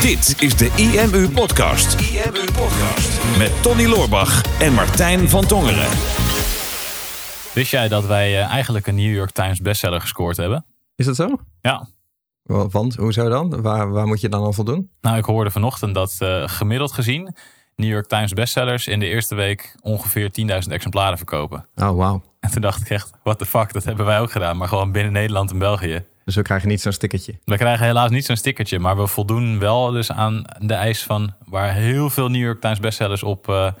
Dit is de IMU Podcast. IMU Podcast. Met Tony Loorbach en Martijn van Tongeren. Wist jij dat wij eh, eigenlijk een New York Times bestseller gescoord hebben? Is dat zo? Ja. Wa- Want, hoezo dan? Waar, waar moet je dan al voldoen? Nou, ik hoorde vanochtend dat eh, gemiddeld gezien New York Times bestsellers in de eerste week ongeveer 10.000 exemplaren verkopen. Oh, wauw. En toen dacht ik echt, what the fuck, dat hebben wij ook gedaan. Maar gewoon binnen Nederland en België. Dus we krijgen niet zo'n stickertje. We krijgen helaas niet zo'n stickertje, maar we voldoen wel dus aan de eis van waar heel veel New York Times bestsellers op, eh,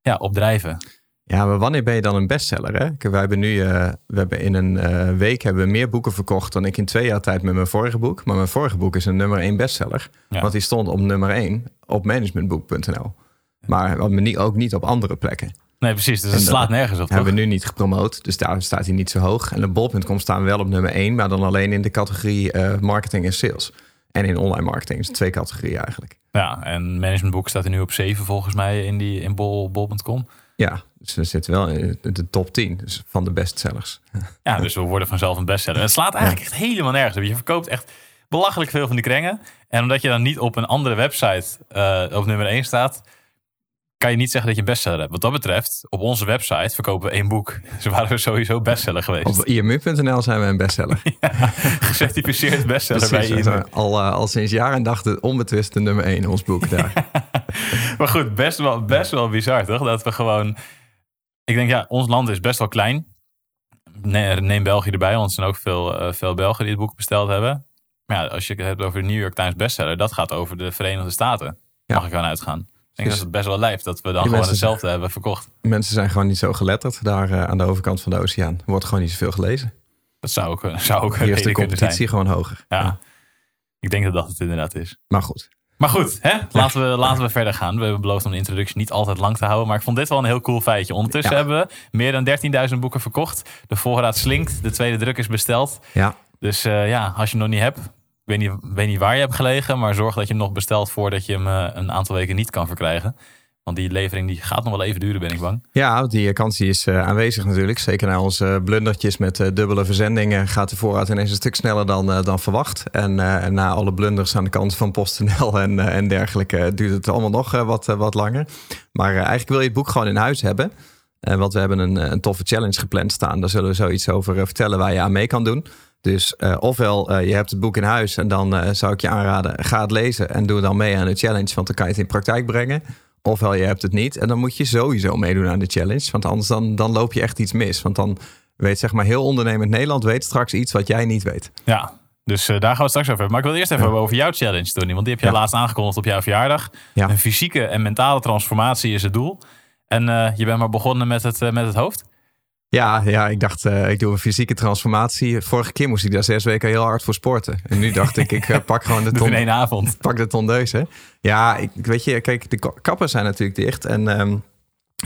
ja, op drijven. Ja, maar wanneer ben je dan een bestseller? Hè? Wij hebben nu, eh, we hebben in een eh, week hebben we meer boeken verkocht dan ik in twee jaar tijd met mijn vorige boek. Maar mijn vorige boek is een nummer één bestseller. Ja. Want die stond op nummer één op managementboek.nl. Maar wat me niet, ook niet op andere plekken. Nee, precies. Dus het slaat nergens op. Hebben we nu niet gepromoot, dus daar staat hij niet zo hoog. En op bol.com staan we wel op nummer één, maar dan alleen in de categorie eh, marketing en sales. En in online marketing, dus twee categorieën eigenlijk. Ja, en managementboek staat er nu op 7 volgens mij in, die, in bol, bol.com. Ja, dus we zitten wel in de top 10 dus van de bestsellers. Ja, dus we worden vanzelf een bestseller. Het slaat eigenlijk echt helemaal nergens op. Je verkoopt echt belachelijk veel van die krengen. En omdat je dan niet op een andere website eh, op nummer 1 staat, kan je niet zeggen dat je bestseller hebt. Wat dat betreft, op onze website verkopen we één boek. Dus waren we sowieso bestseller geweest. Op imu.nl zijn we een bestseller. Gecertificeerd bestseller bij Precies, IMU. al, eh, al sinds jaar en dag de onbetwiste nummer 1 ons boek daar. Maar goed, best wel, best wel bizar toch? Dat we gewoon... Ik denk, ja, ons land is best wel klein. Nee, neem België erbij, want er zijn ook veel, eh, veel Belgen die het boek besteld hebben. Maar ja, als je het hebt over de New York Times bestseller, dat gaat over de Verenigde Staten. Ja. Mag ik aan uitgaan. Ik denk Dus- dat het best wel lijft dat we dan gewoon hetzelfde hebben verkocht. Mensen zijn gewoon niet zo geletterd daar eh, aan de overkant van de oceaan. Er wordt gewoon niet zoveel gelezen. Dat zou ook, zou ook Hier is de competitie gewoon hoger. Ja. Ik denk dat dat het inderdaad is. Maar goed, Maar goed, hè? Laten, we, laten we verder gaan. We hebben beloofd om de introductie niet altijd lang te houden. Maar ik vond dit wel een heel cool feitje. Ondertussen Ja. hebben we meer dan 13.000 boeken verkocht. De voorraad slinkt. De tweede druk is besteld. ja, Dus eh, ja, als je nog niet hebt. Weet niet, weet niet waar je hebt gelegen. Maar zorg dat je hem nog bestelt voordat je hem eh, een aantal weken niet kan verkrijgen. Want die levering die gaat nog wel even duren, ben ik bang. ja die kans die is eh, aanwezig natuurlijk. Zeker na onze blundertjes met eh, dubbele verzendingen gaat de voorraad ineens een stuk sneller dan, eh, dan verwacht. En eh, na alle blunders aan de kant van PostNL en, eh, en dergelijke eh, duurt het allemaal nog eh, wat, eh, wat langer. Maar eh, eigenlijk wil je het boek gewoon in huis hebben. Eh, want we hebben een, eh, een toffe challenge gepland staan. Daar zullen we zoiets over eh, vertellen waar je aan mee kan doen. Dus eh, ofwel eh, je hebt het boek in huis en dan eh, zou ik je aanraden, ga het lezen en doe dan mee aan de challenge, want dan kan je het in praktijk brengen. Ofwel je hebt het niet en dan moet je sowieso meedoen aan de challenge, want anders dan, dan loop je echt iets mis. Want dan weet zeg maar heel ondernemend Nederland weet straks iets wat jij niet weet. Ja, dus daar gaan we het straks over hebben. Maar ik wil eerst even hebben over jouw challenge, Tony. Want die heb je Ja. laatst aangekondigd op jouw verjaardag. Ja. Een fysieke en mentale transformatie is het doel. En je bent maar begonnen met het, met het hoofd. Ja, ja ik dacht, eh, ik doe een fysieke transformatie. Vorige keer moest ik daar zes weken heel hard voor sporten. En nu dacht ik, ik eh, pak gewoon de ton, in één avond. pak de tondeuze. Ja, ik, weet je, kijk, de ka- kappen zijn natuurlijk dicht. En ehm,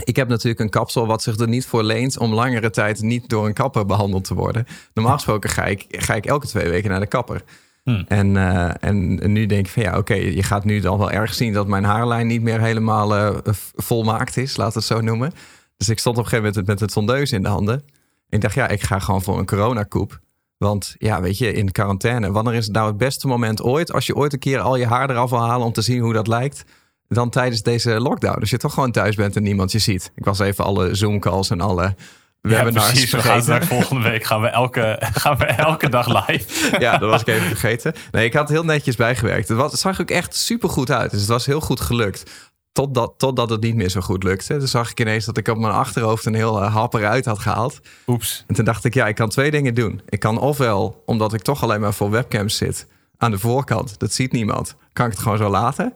ik heb natuurlijk een kapsel wat zich er niet voor leent om langere tijd niet door een kapper behandeld te worden. Normaal gesproken ga ik, ga ik elke twee weken naar de kapper. Hmm. En, eh, en, en nu denk ik van ja, oké, je gaat nu dan wel erg zien dat mijn haarlijn niet meer helemaal volmaakt is, laat het zo noemen. Dus ik stond op een gegeven moment met het tondeus in de handen. Ik dacht, ja, ik ga gewoon voor een coronakoep. Want ja, weet je, in quarantaine, wanneer is het nou het beste moment ooit? Als je ooit een keer al je haar eraf wil halen om te zien hoe dat lijkt. Dan tijdens deze lockdown. Dus je toch gewoon thuis bent en niemand je ziet. Ik was even alle Zoom-calls en alle Ja, webinars precies. We gaan volgende week gaan we elke, gaan we elke dag live. Ja, dat was ik even vergeten. Nee, ik had het heel netjes bijgewerkt. Het, was, het zag ook echt super goed uit. Dus het was heel goed gelukt. Totdat, totdat het niet meer zo goed lukte. Toen zag ik ineens dat ik op mijn achterhoofd een heel uh, hap eruit had gehaald. Oeps. En toen dacht ik, ja, ik kan twee dingen doen. Ik kan ofwel, omdat ik toch alleen maar voor webcams zit, aan de voorkant, dat ziet niemand, kan ik het gewoon zo laten.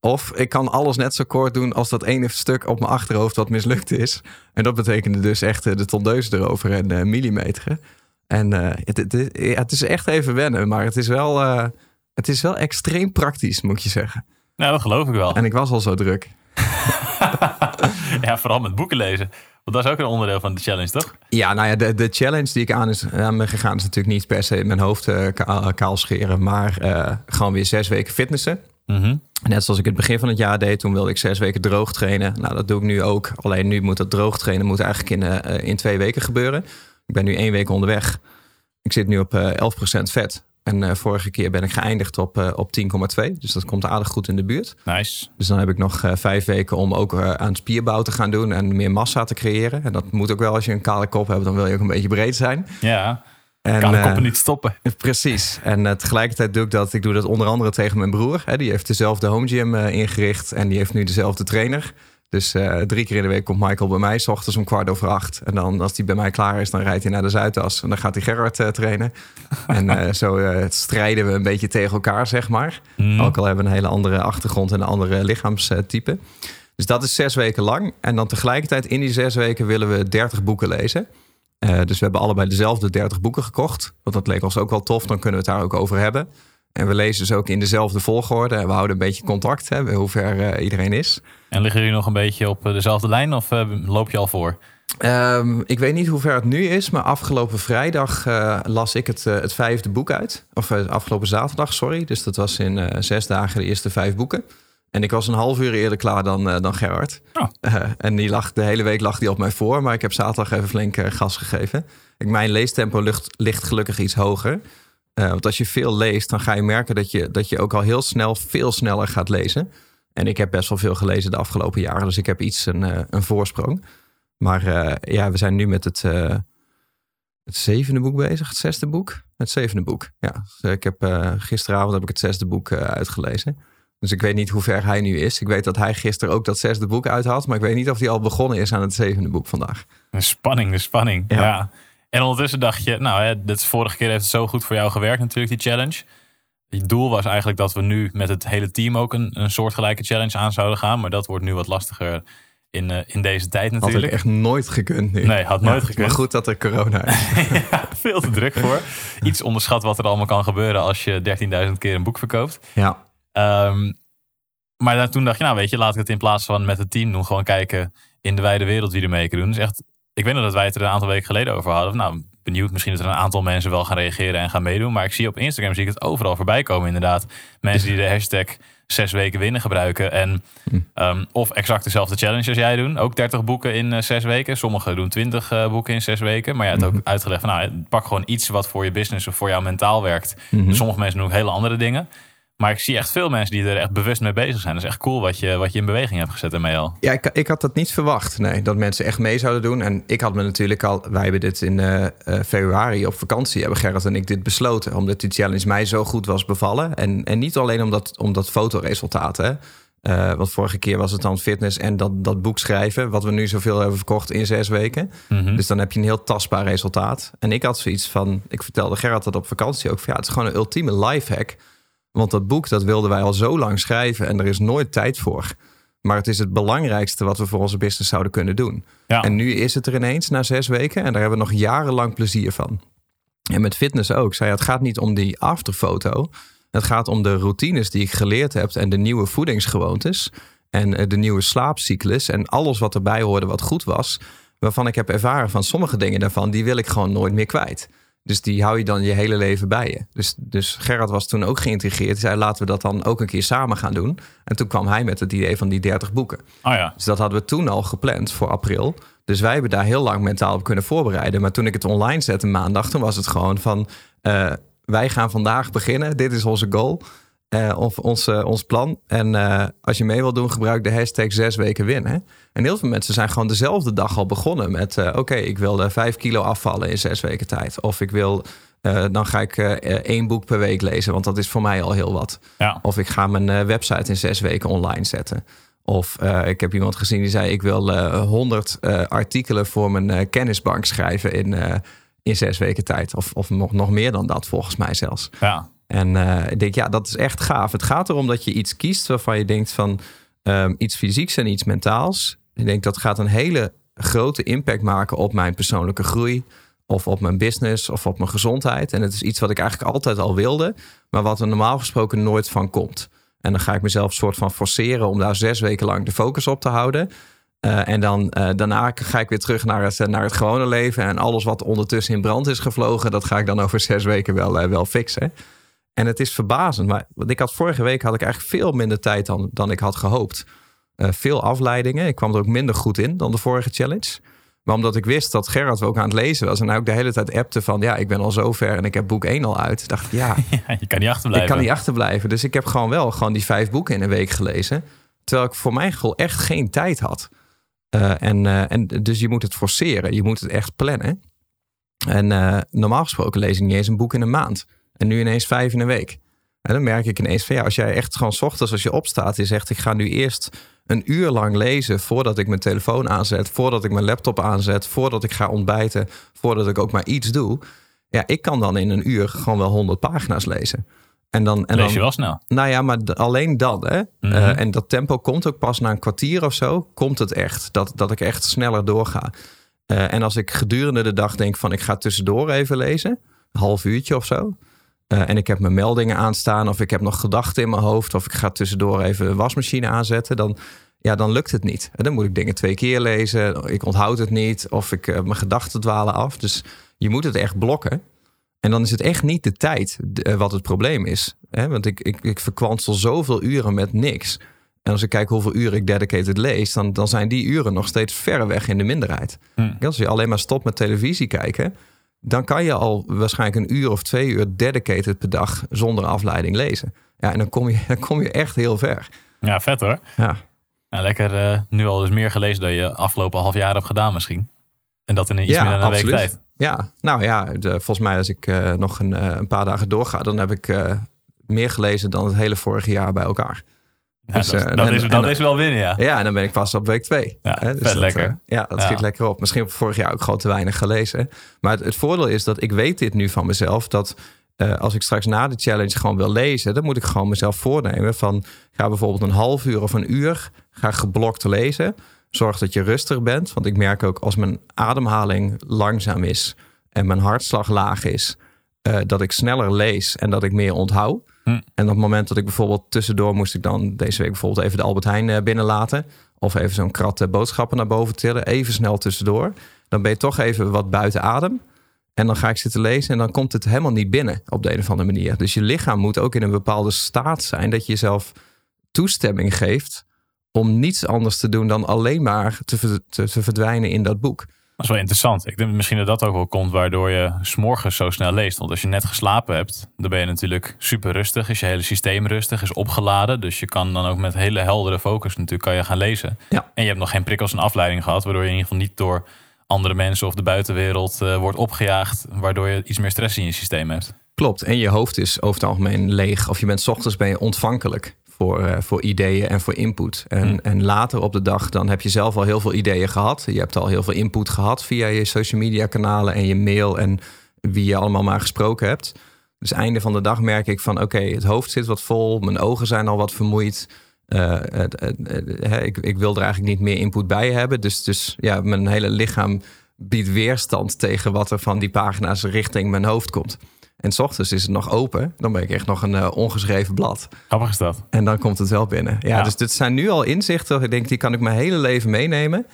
Of ik kan alles net zo kort doen als dat ene stuk op mijn achterhoofd wat mislukt is. En dat betekende dus echt eh, de tondeuze erover en eh, millimeteren. En eh, het, het, het- ja, het is echt even wennen, maar het is, wel, eh, het is wel extreem praktisch, moet je zeggen. Nou, dat geloof ik wel. En ik was al zo druk. Ja, vooral met boeken lezen. Want dat is ook een onderdeel van de challenge, toch? Ja, nou ja, de, de challenge die ik aan, is, aan ben gegaan is natuurlijk niet per se mijn hoofd eh, ka- kaal scheren, maar eh, gewoon weer zes weken fitnessen. Mhm. Net zoals ik het begin van het jaar deed, toen wilde ik zes weken droog trainen. Nou, dat doe ik nu ook. Alleen nu moet dat droog trainen moet eigenlijk in, eh, in twee weken gebeuren. Ik ben nu één week onderweg. Ik zit nu op eh 11% vet. En uh, vorige keer ben ik geëindigd op, uh, op 10,2. Dus dat komt aardig goed in de buurt. Nice. Dus dan heb ik nog uh, vijf weken om ook aan spierbouw te gaan doen en meer massa te creëren. En dat moet ook wel als je een kale kop hebt, dan wil je ook een beetje breed zijn. Ja. En, kale koppen niet stoppen. Precies. En tegelijkertijd doe ik dat. Ik doe dat onder andere tegen mijn broer. Hè, die heeft dezelfde home gym ingericht en die heeft nu dezelfde trainer. Dus uh, drie keer in de week komt Michael bij mij, s ochtends om kwart over acht. En dan als hij bij mij klaar is, dan rijdt hij naar de Zuidas. En dan gaat hij Gerard uh, trainen. en uh, zo strijden we een beetje tegen elkaar, zeg maar. Mm. Ook al hebben we een hele andere achtergrond en een andere lichaamstype. Dus dat is zes weken lang. En dan tegelijkertijd in die zes weken willen we dertig boeken lezen. dus we hebben allebei dezelfde dertig boeken gekocht. Want dat leek ons ook wel tof, dan kunnen we het daar ook over hebben. En we lezen dus ook in dezelfde volgorde. En we houden een beetje contact, hè, hoe ver iedereen is. En liggen jullie nog een beetje op eh, dezelfde lijn of uh, loop je al voor? Um, ik weet niet hoe ver het nu is, maar afgelopen vrijdag uh, las ik het, uh, het vijfde boek uit. Of afgelopen zaterdag, sorry. Dus dat was in zes dagen de eerste vijf boeken. En ik was een half uur eerder klaar dan, dan Gerard. Oh. en die lag, de hele week lag hij op mij voor, maar ik heb zaterdag even flink gas gegeven. Ik, mijn leestempo ligt gelukkig iets hoger. Want als je veel leest, dan ga je merken dat je, dat je ook al heel snel veel sneller gaat lezen. En ik heb best wel veel gelezen de afgelopen jaren, dus ik heb iets een, uh, een voorsprong. Maar uh, ja, we zijn nu met het, het zevende boek bezig, het zesde boek. Het zevende boek, ja. Dus ik heb, gisteravond heb ik het zesde boek uitgelezen. Dus ik weet niet hoe ver hij nu is. Ik weet dat hij gisteren ook dat zesde boek uit had. Maar ik weet niet of hij al begonnen is aan het zevende boek vandaag. De spanning, de spanning. Ja. ja. En ondertussen dacht je, nou, hè, dit vorige keer heeft het zo goed voor jou gewerkt natuurlijk, die challenge. Het doel was eigenlijk dat we nu met het hele team ook een, een soortgelijke challenge aan zouden gaan. Maar dat wordt nu wat lastiger in, uh, in deze tijd natuurlijk. Had ik echt nooit gekund nu. Nee, had nooit gekund. Maar goed dat er corona is. ja, veel te druk voor. Iets onderschat wat er allemaal kan gebeuren als je 13.000 keer een boek verkoopt. Ja. Um, maar toen dacht je, nou weet je, laat ik het in plaats van met het team doen. Gewoon kijken in de wijde wereld wie er mee kan doen. Dus echt, ik weet nog dat wij het er een aantal weken geleden over hadden. Nou, benieuwd. Misschien dat er een aantal mensen wel gaan reageren en gaan meedoen. Maar ik zie op Instagram zie ik het overal voorbij komen inderdaad. Mensen die de hashtag zes weken winnen gebruiken. En hm. um, of exact dezelfde challenge als jij doen. Ook 30 boeken in uh, zes weken. Sommigen doen 20 uh, eh, boeken in zes weken. Maar je hebt ook mhm. uitgelegd van nou, pak gewoon iets wat voor je business of voor jou mentaal werkt. Mhm. Sommige mensen doen ook hele andere dingen. Maar ik zie echt veel mensen die er echt bewust mee bezig zijn. Dat is echt cool wat je, wat je in beweging hebt gezet ermee al. Ja, ik, ik had dat niet verwacht. Nee, dat mensen echt mee zouden doen. En ik had me natuurlijk al... Wij hebben dit in uh, februari op vakantie... hebben Gerrit en ik dit besloten. Omdat die challenge mij zo goed was bevallen. En, en niet alleen omdat, omdat fotoresultaten... Uh, want vorige keer was het dan fitness en dat, dat boek schrijven. Wat we nu zoveel hebben verkocht in zes weken. Mhm. Dus dan heb je een heel tastbaar resultaat. En ik had zoiets van... Ik vertelde Gerrit dat op vakantie ook. Van, ja, het is gewoon een ultieme lifehack want dat boek, dat wilden wij al zo lang schrijven en er is nooit tijd voor. Maar het is het belangrijkste wat we voor onze business zouden kunnen doen. En nu is het er ineens na zes weken en daar hebben we nog jarenlang plezier van. En met fitness ook. Zei, het gaat niet om die afterfoto. Het gaat om de routines die ik geleerd heb en de nieuwe voedingsgewoontes. En eh, de nieuwe slaapcyclus en alles wat erbij hoorde wat goed was. Waarvan ik heb ervaren van sommige dingen daarvan, die wil ik gewoon nooit meer kwijt. Dus die hou je dan je hele leven bij je. Dus, dus Gerard was toen ook geïntegreerd. Hij zei, laten we dat dan ook een keer samen gaan doen. En toen kwam hij met het idee van die 30 boeken. Oh ja. Dus dat hadden we toen al gepland voor april. Dus wij hebben daar heel lang mentaal op kunnen voorbereiden. Maar toen ik het online zette maandag, toen was het gewoon van... Uh, wij gaan vandaag beginnen. Dit is onze goal. Uh, of ons, uh, ons plan. En uh, als je mee wil doen, gebruik de hashtag zes weken winnen. En heel veel mensen zijn gewoon dezelfde dag al begonnen met... oké, ik wil vijf kilo afvallen in zes weken tijd. Of ik wil, dan ga ik één boek per week lezen, want dat is voor mij al heel wat. Ja. Of ik ga mijn website in zes weken online zetten. Of ik heb iemand gezien die zei... ik wil honderd artikelen voor mijn kennisbank schrijven in, in zes weken tijd. Of, of nog, nog meer dan dat, volgens mij zelfs. Ja. En uh, ik denk, ja, dat is echt gaaf. Het gaat erom dat je iets kiest waarvan je denkt van um, iets fysieks en iets mentaals. Ik denk dat gaat een hele grote impact maken op mijn persoonlijke groei. Of op mijn business of op mijn gezondheid. En het is iets wat ik eigenlijk altijd al wilde, maar wat er normaal gesproken nooit van komt. En dan ga ik mezelf soort van forceren om daar zes weken lang de focus op te houden. Uh, en dan uh, daarna ga ik weer terug naar het, naar het gewone leven. En alles wat ondertussen in brand is gevlogen, dat ga ik dan over zes weken wel, wel fixen. En het is verbazend. Maar ik had vorige week had ik eigenlijk veel minder tijd dan, dan ik had gehoopt. Uh, veel afleidingen. Ik kwam er ook minder goed in dan de vorige challenge. Maar omdat ik wist dat Gerard ook aan het lezen was en hij ook de hele tijd appte van ja, ik ben al zo ver en ik heb boek 1 al uit. Dacht ik, ja, Ja, je kan niet achterblijven. ik kan niet achterblijven. Dus ik heb gewoon wel gewoon die vijf boeken in een week gelezen. Terwijl ik voor mijn gevoel echt geen tijd had. Eh, en, eh, en dus je moet het forceren. Je moet het echt plannen. En eh, normaal gesproken lees ik niet eens een boek in een maand. En nu ineens vijf in een week. En dan merk ik ineens van ja, als jij echt gewoon ochtends als je opstaat, je zegt ik ga nu eerst een uur lang lezen voordat ik mijn telefoon aanzet, voordat ik mijn laptop aanzet, voordat ik ga ontbijten, voordat ik ook maar iets doe. Ja, ik kan dan in een uur gewoon wel 100 pagina's lezen. En dan, en Lees je wel snel. nou ja, maar alleen dan. Hè? Mhm. Eh, en dat tempo komt ook pas na een kwartier of zo. Komt het echt. Dat, dat ik echt sneller doorga. Eh, en als ik gedurende de dag denk van ik ga tussendoor even lezen. Een half uurtje of zo. Eh, en ik heb mijn meldingen aanstaan. Of ik heb nog gedachten in mijn hoofd. Of ik ga tussendoor even een wasmachine aanzetten. Dan, ja, dan lukt het niet. En dan moet ik dingen twee keer lezen. Ik onthoud het niet. Of ik, eh, mijn gedachten dwalen af. Dus je moet het echt blokken. En dan is het echt niet de tijd eh, wat het probleem is. Hè? Want ik, ik, ik verkwansel zoveel uren met niks. En als ik kijk hoeveel uren ik dedicated lees, dan, dan zijn die uren nog steeds verreweg in de minderheid. Hm. Als je alleen maar stopt met televisie kijken, dan kan je al waarschijnlijk een uur of twee uur dedicated per dag zonder afleiding lezen. Ja, en dan kom je, dan kom je echt heel ver. Ja, vet hoor. Ja. Nou, lekker eh, nu al dus meer gelezen dan je afgelopen half jaar hebt gedaan misschien. En dat in iets Ja, meer dan een absoluut. week tijd. Ja, nou ja, de, volgens mij als ik eh, nog een, eh, een paar dagen doorga, dan heb ik meer gelezen dan het hele vorige jaar bij elkaar. Ja, Dus, dat, eh, dat en- is, en- dat is wel winnen, ja. Ja, en dan ben ik pas op week twee. Ja, Hè, dus dat, lekker. eh, ja, dat Ja. schiet lekker op. Misschien heb ik vorig jaar ook gewoon te weinig gelezen. Maar het, het voordeel is dat ik weet dit nu van mezelf. Dat eh, als ik straks na de challenge gewoon wil lezen... dan moet ik gewoon mezelf voornemen van... ga bijvoorbeeld een half uur of een uur... ga geblokt lezen. Zorg dat je rustig bent. Want ik merk ook als mijn ademhaling langzaam is... en mijn hartslag laag is... eh, dat ik sneller lees en dat ik meer onthoud. Hm. En op het moment dat ik bijvoorbeeld tussendoor moest ik dan deze week bijvoorbeeld even de Albert Heijn eh, binnenlaten. Of even zo'n krat eh, boodschappen naar boven tillen. Even snel tussendoor. Dan ben je toch even wat buiten adem. En dan ga ik zitten lezen en dan komt het helemaal niet binnen op de een of andere manier. Dus je lichaam moet ook in een bepaalde staat zijn dat je jezelf toestemming geeft om niets anders te doen dan alleen maar te, te verdwijnen in dat boek. Dat is wel interessant. Ik denk misschien dat dat ook wel komt waardoor je s'morgens zo snel leest. Want als je net geslapen hebt, dan ben je natuurlijk super rustig. Is je hele systeem rustig, is opgeladen. Dus je kan dan ook met hele heldere focus natuurlijk kan je gaan lezen. Ja. En je hebt nog geen prikkels en afleiding gehad. Waardoor je in ieder geval niet door andere mensen of de buitenwereld eh, wordt opgejaagd. Waardoor je iets meer stress in je systeem hebt. Klopt. En je hoofd is over het algemeen leeg. Of je bent 's ochtends ben je ontvankelijk voor, eh, voor ideeën en voor input. En, Hmm. en later op de dag dan heb je zelf al heel veel ideeën gehad. Je hebt al heel veel input gehad via je social media kanalen en je mail en wie je allemaal maar gesproken hebt. Dus einde van de dag merk ik van oké, het hoofd zit wat vol, mijn ogen zijn al wat vermoeid. Eh, ik, ik wil er eigenlijk niet meer input bij hebben. Dus, dus ja, mijn hele lichaam biedt weerstand tegen wat er van die pagina's richting mijn hoofd komt. En s ochtends is het nog open. Dan ben ik echt nog een eh, ongeschreven blad. Grappig is dat. En dan komt het wel binnen. Ja, Ja. dus dit zijn nu al inzichten. Ik denk, die kan ik mijn hele leven meenemen.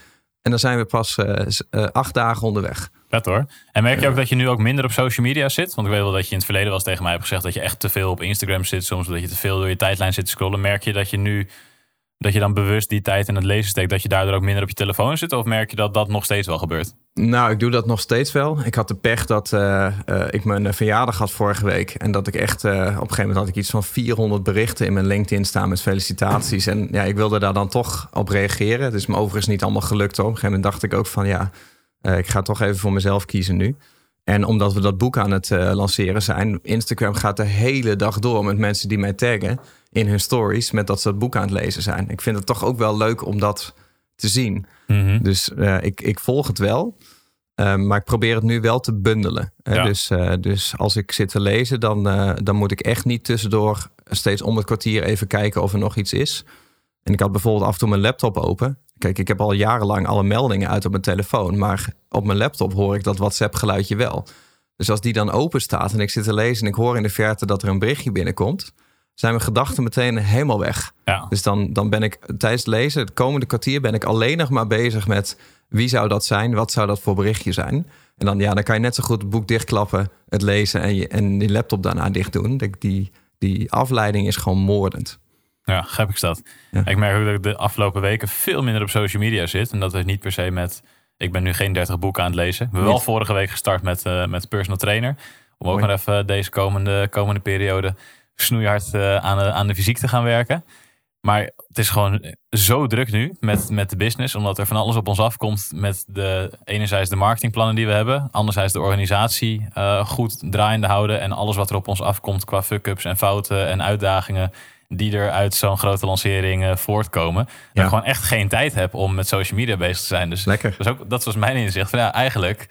En dan zijn we pas eh, eh, acht dagen onderweg. Vet hoor. En merk je ook dat je nu ook minder op social media zit? Want ik weet wel dat je in het verleden wel eens tegen mij hebt gezegd dat je echt te veel op Instagram zit. Soms dat je te veel door je tijdlijn zit te scrollen. Merk je dat je nu, dat je dan bewust die tijd in het lezen steekt, dat je daardoor ook minder op je telefoon zit? Of merk je dat dat nog steeds wel gebeurt? Nou, ik doe dat nog steeds wel. Ik had de pech dat eh, eh, ik mijn eh, verjaardag had vorige week. En dat ik echt, op een gegeven moment had ik iets van 400 berichten in mijn LinkedIn staan met felicitaties. En ja, ik wilde daar dan toch op reageren. Het is me overigens niet allemaal gelukt hoor. Op een gegeven moment dacht ik ook van ja, ik ga toch even voor mezelf kiezen nu. En omdat we dat boek aan het lanceren zijn, Instagram gaat de hele dag door met mensen die mij taggen in hun stories met dat ze het boek aan het lezen zijn. Ik vind het toch ook wel leuk om dat te zien. Mhm. Dus eh, ik, ik volg het wel. eh, maar ik probeer het nu wel te bundelen. Ja. Dus, eh, dus als ik zit te lezen, dan, eh, dan moet ik echt niet tussendoor steeds om het kwartier even kijken of er nog iets is. En ik had bijvoorbeeld af en toe mijn laptop open. Kijk, ik heb al jarenlang alle meldingen uit op mijn telefoon. Maar op mijn laptop hoor ik dat WhatsApp-geluidje wel. Dus als die dan open staat en ik zit te lezen en ik hoor in de verte dat er een berichtje binnenkomt, zijn mijn gedachten meteen helemaal weg. Ja. Dus dan, dan ben ik tijdens het lezen, het komende kwartier, ben ik alleen nog maar bezig met wie zou dat zijn, wat zou dat voor berichtje zijn. En dan, ja, dan kan je net zo goed het boek dichtklappen, het lezen en je, en die laptop daarna dicht doen. Die, die, afleiding is gewoon moordend. Ja, gek is dat. Ja. Ik merk ook dat ik de afgelopen weken veel minder op social media zit. En dat heeft niet per se met Ik ben nu geen 30 boeken aan het lezen. We hebben wel vorige week gestart met, eh, met personal trainer. Om ook Mooi. maar even deze komende, komende periode snoeihard eh, aan, de, aan de fysiek te gaan werken. Maar het is gewoon zo druk nu met, met de business. Omdat er van alles op ons afkomt met de enerzijds de marketingplannen die we hebben. Anderzijds de organisatie eh, goed draaiende houden. En alles wat er op ons afkomt qua fuck-ups en fouten en uitdagingen. Die er uit zo'n grote lancering eh, voortkomen. Dat ik gewoon echt geen tijd heb om met social media bezig te zijn. Dus Lekker. dat, is ook, dat was mijn inzicht. Van, ja, eigenlijk,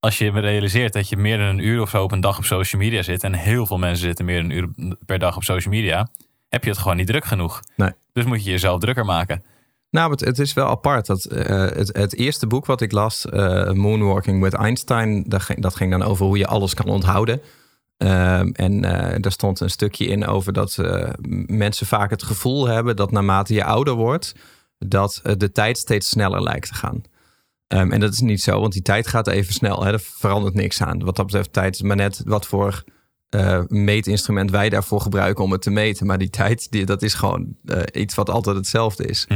als je realiseert dat je meer dan een uur of zo op een dag op social media zit. En heel veel mensen zitten meer dan een uur per dag op social media. Heb je het gewoon niet druk genoeg. Nee. Dus moet je jezelf drukker maken. Nou, het, het is wel apart. Dat, eh, het, het eerste boek wat ik las, eh, Moonwalking with Einstein, dat ging, dat ging dan over hoe je alles kan onthouden. Ehm, en eh daar stond een stukje in over dat mensen vaak het gevoel hebben dat naarmate je ouder wordt, dat de tijd steeds sneller lijkt te gaan. Ehm, en dat is niet zo, want die tijd gaat even snel. Hè? Er verandert niks aan. Wat dat betreft, tijd is maar net wat voor eh, meetinstrument wij daarvoor gebruiken om het te meten. Maar die tijd, die, dat is gewoon eh, iets wat altijd hetzelfde is.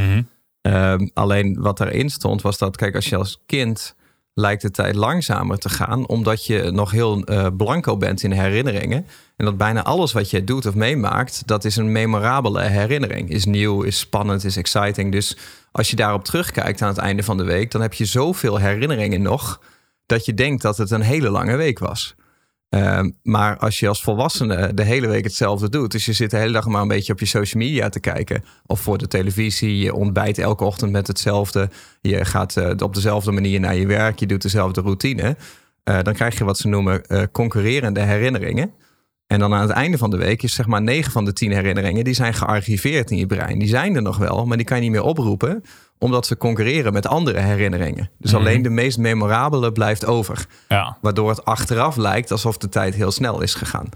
Ehm, alleen wat daarin stond was dat, kijk, als je als kind lijkt de tijd langzamer te gaan, omdat je nog heel eh, blanco bent in herinneringen. En dat bijna alles wat je doet of meemaakt, dat is een memorabele herinnering. Is nieuw, is spannend, is exciting. Dus als je daarop terugkijkt aan het einde van de week, dan heb je zoveel herinneringen nog, dat je denkt dat het een hele lange week was. Ehm, maar als je als volwassene de hele week hetzelfde doet, dus je zit de hele dag maar een beetje op je social media te kijken of voor de televisie, je ontbijt elke ochtend met hetzelfde, je gaat eh, op dezelfde manier naar je werk, je doet dezelfde routine, eh, dan krijg je wat ze noemen eh, concurrerende herinneringen. En dan aan het einde van de week is zeg maar 9 van de 10 herinneringen, die zijn gearchiveerd in je brein. Die zijn er nog wel, maar die kan je niet meer oproepen, omdat ze concurreren met andere herinneringen. Dus Mhm. alleen de meest memorabele blijft over. Ja. Waardoor het achteraf lijkt alsof de tijd heel snel is gegaan.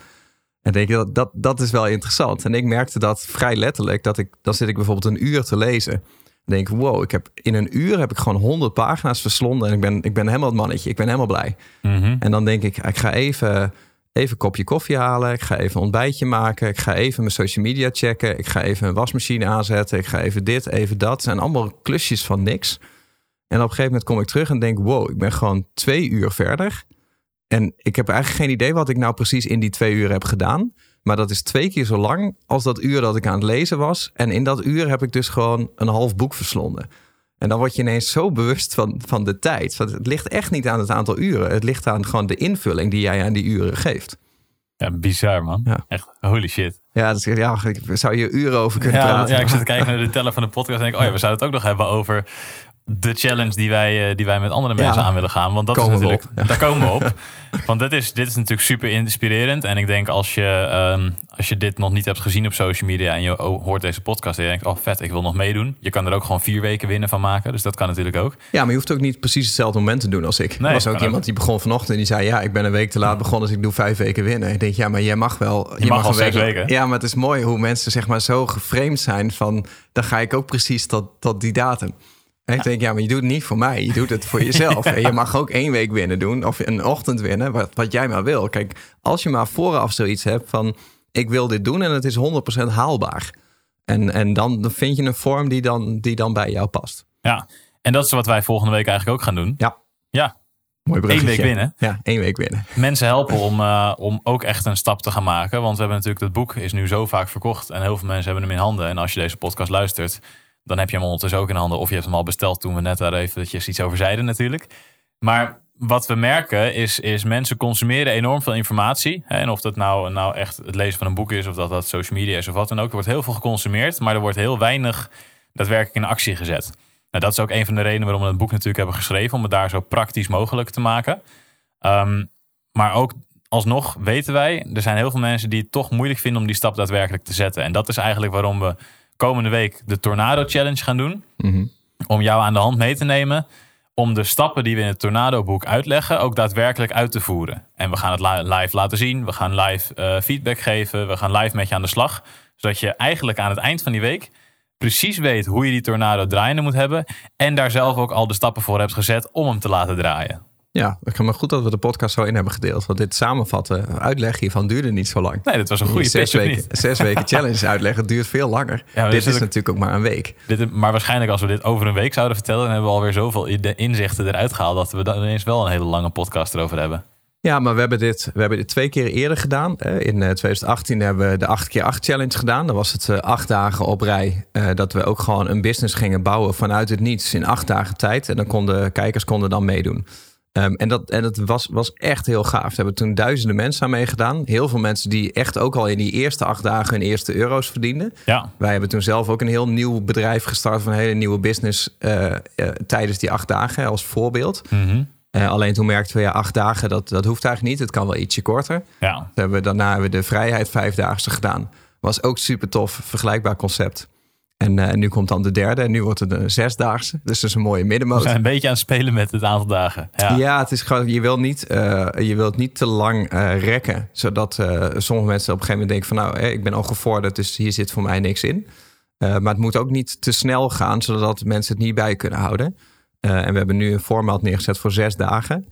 En denk je, dat, dat, dat is wel interessant. En ik merkte dat vrij letterlijk. Dat ik, dan zit ik bijvoorbeeld een uur te lezen. Denk wow, ik heb, in een uur heb ik gewoon 100 pagina's verslonden. En ik ben, ik ben helemaal het mannetje. Ik ben helemaal blij. Mhm. En dan denk ik, ik ga even, even een kopje koffie halen. Ik ga even een ontbijtje maken. Ik ga even mijn social media checken. Ik ga even een wasmachine aanzetten. Ik ga even dit, even dat. Het zijn allemaal klusjes van niks. En op een gegeven moment kom ik terug en denk, wow, ik ben gewoon twee uur verder. En ik heb eigenlijk geen idee wat ik nou precies in die twee uur heb gedaan. Maar dat is twee keer zo lang als dat uur dat ik aan het lezen was. En in dat uur heb ik dus gewoon een half boek verslonden. En dan word je ineens zo bewust van, van de tijd. Want het ligt echt niet aan het aantal uren. Het ligt aan gewoon de invulling die jij aan die uren geeft. ja, bizar man. Ja. Echt, holy shit. Ja, dus, ja ik zou hier uren over kunnen Ja, praten. ja, ik zit te kijken naar de teller van de podcast en denk, oh ja, we zouden het ook nog hebben over de challenge die wij, eh, die wij met andere Ja. mensen aan willen gaan. Want dat Komen is natuurlijk. Ja. daar komen we op. Want dit is, dit is natuurlijk super inspirerend. En ik denk als je, ehm, als je dit nog niet hebt gezien op social media en je hoort deze podcast en je denkt, oh vet, ik wil nog meedoen. Je kan er ook gewoon vier weken winnen van maken. Dus dat kan natuurlijk ook. Ja, maar je hoeft ook niet precies hetzelfde moment te doen als ik. Nee, er was ook iemand ook. die begon vanochtend en die zei... ja, ik ben een week te laat begonnen, dus ik doe vijf weken winnen. Ik denk, ja, maar jij mag wel... Je, mag al een zes weken. Ja, maar het is mooi hoe mensen zeg maar zo geframed zijn van... dan ga ik ook precies tot, tot die datum. En ik denk, ja, maar je doet het niet voor mij. Je doet het voor jezelf. En je mag ook één week winnen doen of een ochtend winnen, wat, wat jij maar wil. Kijk, als je maar vooraf zoiets hebt van... ik wil dit doen en het is 100% haalbaar. En, en dan, dan vind je een vorm die dan, die dan bij jou past. Ja, en dat is wat wij volgende week eigenlijk ook gaan doen. Ja. Ja, Mooi Eén bruggetje. week winnen. Ja, één week winnen. mensen helpen om, eh, om ook echt een stap te gaan maken. Want we hebben natuurlijk, dat boek is nu zo vaak verkocht. En heel veel mensen hebben hem in handen. En als je deze podcast luistert, dan heb je hem ondertussen ook in handen. Of je hebt hem al besteld toen we net daar eventjes iets over zeiden natuurlijk. Maar wat we merken is, is mensen consumeren enorm veel informatie. En of dat nou, nou echt het lezen van een boek is, of dat dat social media is of wat dan ook. Er wordt heel veel geconsumeerd, maar er wordt heel weinig daadwerkelijk in actie gezet. Nou, dat is ook een van de redenen waarom we het boek natuurlijk hebben geschreven. Om het daar zo praktisch mogelijk te maken. Ehm, maar ook alsnog weten wij, er zijn heel veel mensen die het toch moeilijk vinden om die stap daadwerkelijk te zetten. En dat is eigenlijk waarom we komende week de Tornado Challenge gaan doen. Mhm. Om jou aan de hand mee te nemen. Om de stappen die we in het Tornado boek uitleggen ook daadwerkelijk uit te voeren. En we gaan het li- live laten zien. We gaan live eh, feedback geven. We gaan live met je aan de slag. Zodat je eigenlijk aan het eind van die week precies weet hoe je die Tornado draaiende moet hebben. En daar zelf ook al de stappen voor hebt gezet om hem te laten draaien. Ja, ik maar goed dat we de podcast zo in hebben gedeeld. Want dit samenvatten, uitleg hiervan duurde niet zo lang. Nee, dat was een goede zes pitch, weken, zes weken challenge uitleggen duurt veel langer. Ja, dit dit is natuurlijk ook maar een week. Dit, maar waarschijnlijk als we dit over een week zouden vertellen... dan hebben we alweer zoveel in- inzichten eruit gehaald... dat we dan ineens wel een hele lange podcast erover hebben. Ja, maar we hebben dit, we hebben dit twee keer eerder gedaan. Eh, In eh, 2018 hebben we de 8 keer 8 challenge gedaan. Dan was het eh, acht dagen op rij eh, dat we ook gewoon een business gingen bouwen vanuit het niets in acht dagen tijd. En dan konden kijkers konden dan meedoen. Ehm, en dat, en dat was, was echt heel gaaf. Er hebben toen duizenden mensen aan meegedaan. Heel veel mensen die echt ook al in die eerste acht dagen hun eerste euro's verdienden. Ja, Wij hebben toen zelf ook een heel nieuw bedrijf gestart van een hele nieuwe business eh, eh, tijdens die acht dagen als voorbeeld. Mhm. Eh, alleen toen merkten we ja, acht dagen, dat, dat hoeft eigenlijk niet. Het kan wel ietsje korter. ja. Toen hebben we, daarna hebben we de Vrijheid Vijfdaagse gedaan. Was ook super tof, vergelijkbaar concept. En eh, nu komt dan de derde en nu wordt het een zesdaagse. Dus dat is een mooie We middenmoot. zijn een beetje aan het spelen met het aantal dagen. Ja, Ja, het is gewoon, je wil niet, eh, je wilt niet te lang eh, rekken. Zodat sommige mensen op een gegeven moment denken van nou, ik ben al gevorderd, dus hier zit voor mij niks in. Maar het moet ook niet te snel gaan, zodat mensen het niet bij kunnen houden. En we hebben nu een format neergezet voor zes dagen.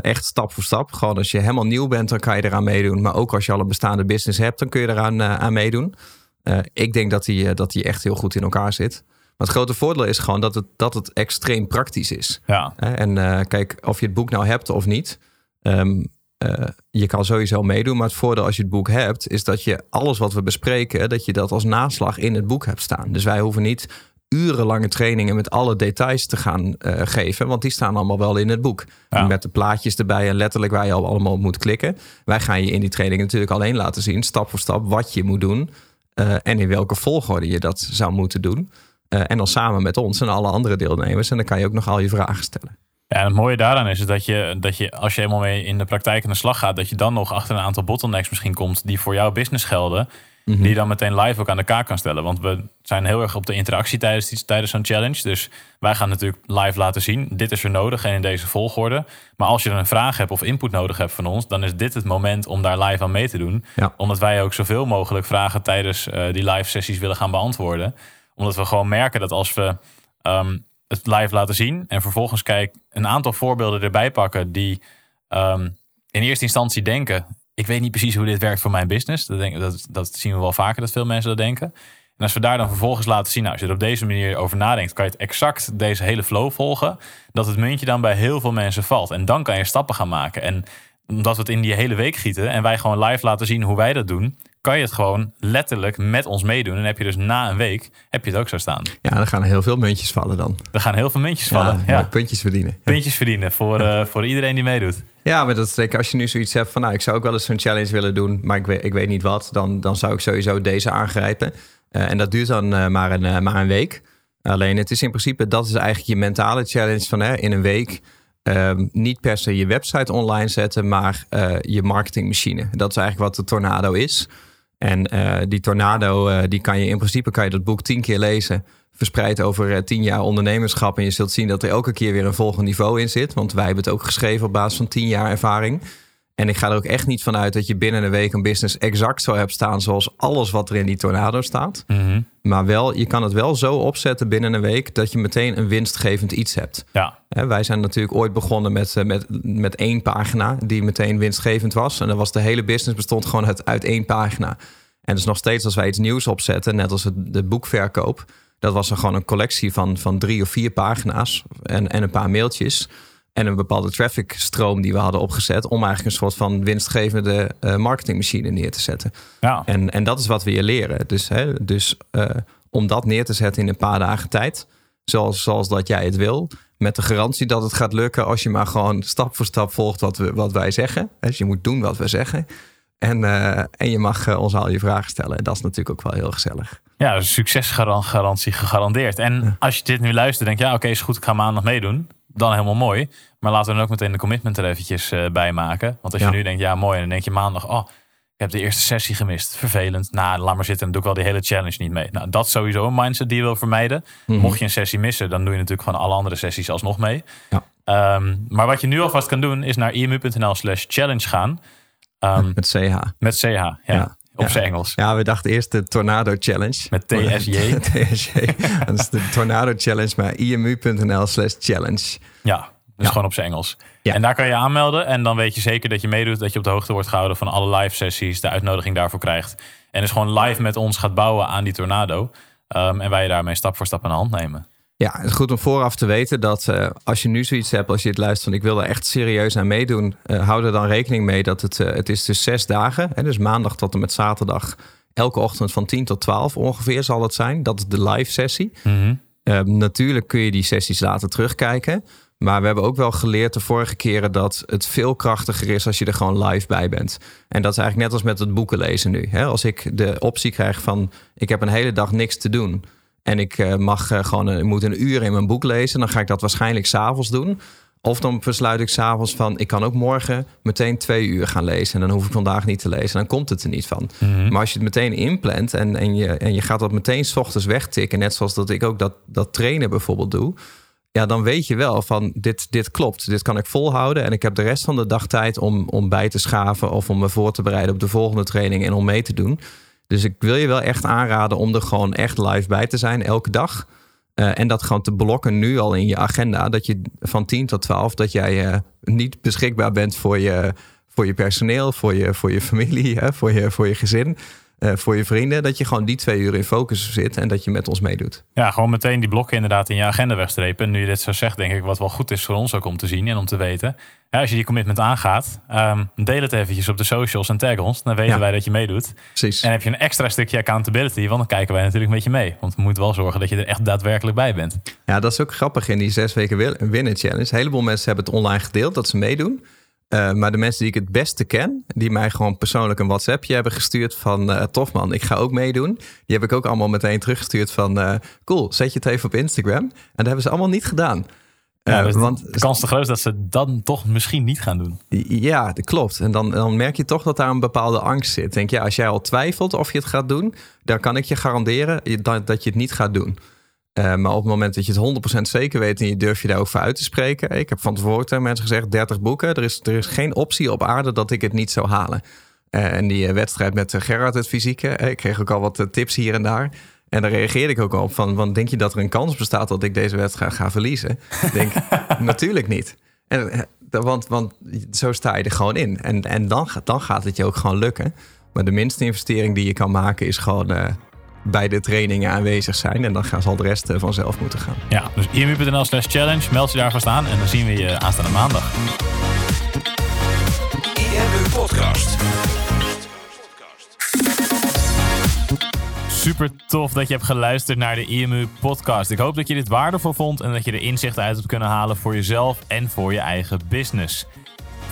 Echt stap voor stap. Gewoon als je helemaal nieuw bent, dan kan je eraan meedoen. Maar ook als je al een bestaande business hebt, dan kun je eraan aan meedoen. Eh, ik denk dat die, eh, dat die echt heel goed in elkaar zit. Maar het grote voordeel is gewoon dat het, dat het extreem praktisch is. ja. Hè, En eh, kijk, of je het boek nou hebt of niet. ehm, eh, je kan sowieso meedoen. Maar het voordeel als je het boek hebt, is dat je alles wat we bespreken, dat je dat als naslag in het boek hebt staan. Dus wij hoeven niet urenlange trainingen met alle details te gaan eh, geven. Want die staan allemaal wel in het boek. Ja. Met de plaatjes erbij en letterlijk waar je al allemaal op moet klikken. Wij gaan je in die training natuurlijk alleen laten zien, stap voor stap, wat je moet doen. Eh, en in welke volgorde je dat zou moeten doen. Eh, en dan samen met ons en alle andere deelnemers. En dan kan je ook nog al je vragen stellen. Ja, en het mooie daaraan is dat je, dat je, als je eenmaal mee in de praktijk aan de slag gaat, dat je dan nog achter een aantal bottlenecks misschien komt die voor jouw business gelden. Die je dan meteen live ook aan de kaak kan stellen. Want we zijn heel erg op de interactie tijdens, tijdens zo'n challenge. Dus wij gaan natuurlijk live laten zien. Dit is er nodig en in deze volgorde. Maar als je dan een vraag hebt of input nodig hebt van ons, dan is dit het moment om daar live aan mee te doen. Ja. Omdat wij ook zoveel mogelijk vragen tijdens eh, die live sessies willen gaan beantwoorden. Omdat we gewoon merken dat als we ehm, het live laten zien en vervolgens kijk een aantal voorbeelden erbij pakken die ehm, in eerste instantie denken: ik weet niet precies hoe dit werkt voor mijn business. Dat, denk, dat, dat zien we wel vaker dat veel mensen dat denken. En als we daar dan vervolgens laten zien, nou, als je er op deze manier over nadenkt, kan je het exact deze hele flow volgen. Dat het muntje dan bij heel veel mensen valt. En dan kan je stappen gaan maken. En omdat we het in die hele week gieten en wij gewoon live laten zien hoe wij dat doen, kan je het gewoon letterlijk met ons meedoen. En heb je dus na een week heb je het ook zo staan. Ja, dan gaan er heel veel muntjes vallen dan. Er gaan heel veel muntjes vallen. Ja, puntjes verdienen. Puntjes verdienen voor, eh, voor iedereen die meedoet. Ja, maar dat is zeker als je nu zoiets hebt van... nou, ik zou ook wel eens zo'n challenge willen doen... maar ik weet, ik weet niet wat, dan, dan zou ik sowieso deze aangrijpen. Eh, en dat duurt dan eh, maar, een, maar een week. Alleen het is in principe, dat is eigenlijk je mentale challenge van hè, in een week... ehm, niet per se je website online zetten, maar je marketingmachine. Dat is eigenlijk wat de Tornado is. En eh, die Tornado, eh, die kan je in principe kan je dat boek tien keer lezen. Verspreid over eh, tien jaar ondernemerschap. En je zult zien dat er elke keer weer een volgend niveau in zit. Want wij hebben het ook geschreven op basis van tien jaar ervaring. En ik ga er ook echt niet van uit dat je binnen een week een business exact zo hebt staan zoals alles wat er in die tornado staat. Mhm. Maar wel, je kan het wel zo opzetten binnen een week dat je meteen een winstgevend iets hebt. Ja, wij zijn natuurlijk ooit begonnen met, eh, met, met één pagina die meteen winstgevend was. En dan was de hele business bestond gewoon uit, uit één pagina. En dus nog steeds als wij iets nieuws opzetten, net als het, de boekverkoop, dat was er gewoon een collectie van, van drie of vier pagina's en, en een paar mailtjes. En een bepaalde trafficstroom die we hadden opgezet om eigenlijk een soort van winstgevende eh, marketingmachine neer te zetten. ja. En, en dat is wat we je leren. Dus, hè, dus eh, om dat neer te zetten in een paar dagen tijd, zoals, zoals dat jij het wil, met de garantie dat het gaat lukken als je maar gewoon stap voor stap volgt wat, we, wat wij zeggen. Dus je moet doen wat we zeggen. En, eh, en je mag ons al je vragen stellen. En dat is natuurlijk ook wel heel gezellig. Ja, dus succesgarantie gegarandeerd. En als je dit nu luistert, denk je, ja, oké, is goed, ik ga maandag meedoen. Dan helemaal mooi. Maar laten we dan ook meteen de commitment er eventjes eh, bij maken. Want als Ja. je nu denkt, ja, mooi. En dan denk je maandag, oh, ik heb de eerste sessie gemist. Vervelend. Nou, laat maar zitten. Dan doe ik wel die hele challenge niet mee. Nou, dat is sowieso een mindset die je wil vermijden. Mocht je een sessie missen, dan doe je natuurlijk gewoon alle andere sessies alsnog mee. Ja. Ehm, maar wat je nu alvast kan doen, is naar imu.nl slash challenge gaan. Ehm, Met CH. met CH, ja. Ja. Op zijn Engels. Ja, we dachten eerst de Tornado Challenge. Met TSJ. TSJ. Dat is de Tornado Challenge, maar imu.nl slash challenge. Ja, Dus gewoon op zijn Engels. Ja. En daar kan je aanmelden. En dan weet je zeker dat je meedoet. Dat je op de hoogte wordt gehouden van alle live sessies. De uitnodiging daarvoor krijgt. En dus gewoon live met ons gaat bouwen aan die tornado. Ehm, en wij je daarmee stap voor stap aan de hand nemen. Ja, het is goed om vooraf te weten dat eh, als je nu zoiets hebt, als je het luistert van ik wil er echt serieus aan meedoen, uh, hou er dan rekening mee dat het, uh, het is dus zes dagen. Hè, dus maandag tot en met zaterdag, elke ochtend van 10 tot 12 ongeveer zal het zijn. Dat is de live sessie. Mm -hmm. natuurlijk kun je die sessies later terugkijken. Maar we hebben ook wel geleerd de vorige keren dat het veel krachtiger is als je er gewoon live bij bent. En dat is eigenlijk net als met het boeken lezen nu. Hè? Als ik de optie krijg van ik heb een hele dag niks te doen. En ik uh, mag uh, gewoon ik moet een uur in mijn boek lezen. Dan ga ik dat waarschijnlijk s'avonds doen. Of dan besluit ik s'avonds van ik kan ook morgen meteen twee uur gaan lezen. En dan hoef ik vandaag niet te lezen. Dan komt het er niet van. Mhm. Mm -hmm. Maar als je het meteen inplant en, en, je, en je gaat dat meteen s ochtends wegtikken. Net zoals dat ik ook dat, dat trainen bijvoorbeeld doe. Ja, dan weet je wel van dit, dit klopt. Dit kan ik volhouden. En ik heb de rest van de dag tijd om, om bij te schaven. Of om me voor te bereiden op de volgende training en om mee te doen. Dus ik wil je wel echt aanraden om er gewoon echt live bij te zijn, elke dag. Uh, en dat gewoon te blokken nu al in je agenda. Dat je van 10 tot 12, dat jij uh, niet beschikbaar bent voor je, voor je personeel, voor je, voor je familie, hè, voor, je, voor je gezin. Uh, voor je vrienden, dat je gewoon die twee uur in focus zit en dat je met ons meedoet. Ja, gewoon meteen die blokken inderdaad in je agenda wegstrepen. En nu je dit zo zegt, denk ik wat wel goed is voor ons ook om te zien en om te weten. Ja, als je die commitment aangaat, um, deel het eventjes op de socials en tag ons. Dan weten Ja. wij dat je meedoet. Precies. En heb je een extra stukje accountability, want dan kijken wij natuurlijk met je mee. Want we moeten wel zorgen dat je er echt daadwerkelijk bij bent. Ja, dat is ook grappig in die zes weken winnen challenge. Een heleboel mensen hebben het online gedeeld dat ze meedoen. Uh, maar de mensen die ik het beste ken, die mij gewoon persoonlijk een WhatsAppje hebben gestuurd van uh, tof man, ik ga ook meedoen. Die heb ik ook allemaal meteen teruggestuurd van uh, cool, zet je het even op Instagram. En dat hebben ze allemaal niet gedaan. Ja, dus want de kans te groot is dat ze dan toch misschien niet gaan doen. ja, dat klopt. En dan, dan merk je toch dat daar een bepaalde angst zit. Denk ja, als jij al twijfelt of je het gaat doen, dan kan ik je garanderen dat, dat je het niet gaat doen. Uh, maar op het moment dat je het 100% zeker weet en je durf je daar ook voor uit te spreken. Ik heb van tevoren tegen mensen gezegd: 30 boeken. Er is, er is geen optie op aarde dat ik het niet zou halen. Uh, en die wedstrijd met Gerard, het fysieke. Ik kreeg ook al wat tips hier en daar. En daar reageerde ik ook op van, denk je dat er een kans bestaat dat ik deze wedstrijd ga verliezen? Ik denk, natuurlijk niet. En, eh, want, want zo sta je er gewoon in. En, en dan, dan gaat het je ook gewoon lukken. Maar de minste investering die je kan maken is gewoon bij de trainingen aanwezig zijn. En dan gaan zal de rest uh, vanzelf moeten gaan. Ja, dus imu.nl slash challenge. Meld je daar vast aan en dan zien we je aanstaande maandag. IMU Podcast. Super tof dat je hebt geluisterd naar de IMU podcast. Ik hoop dat je dit waardevol vond en dat je er inzichten uit hebt kunnen halen voor jezelf en voor je eigen business.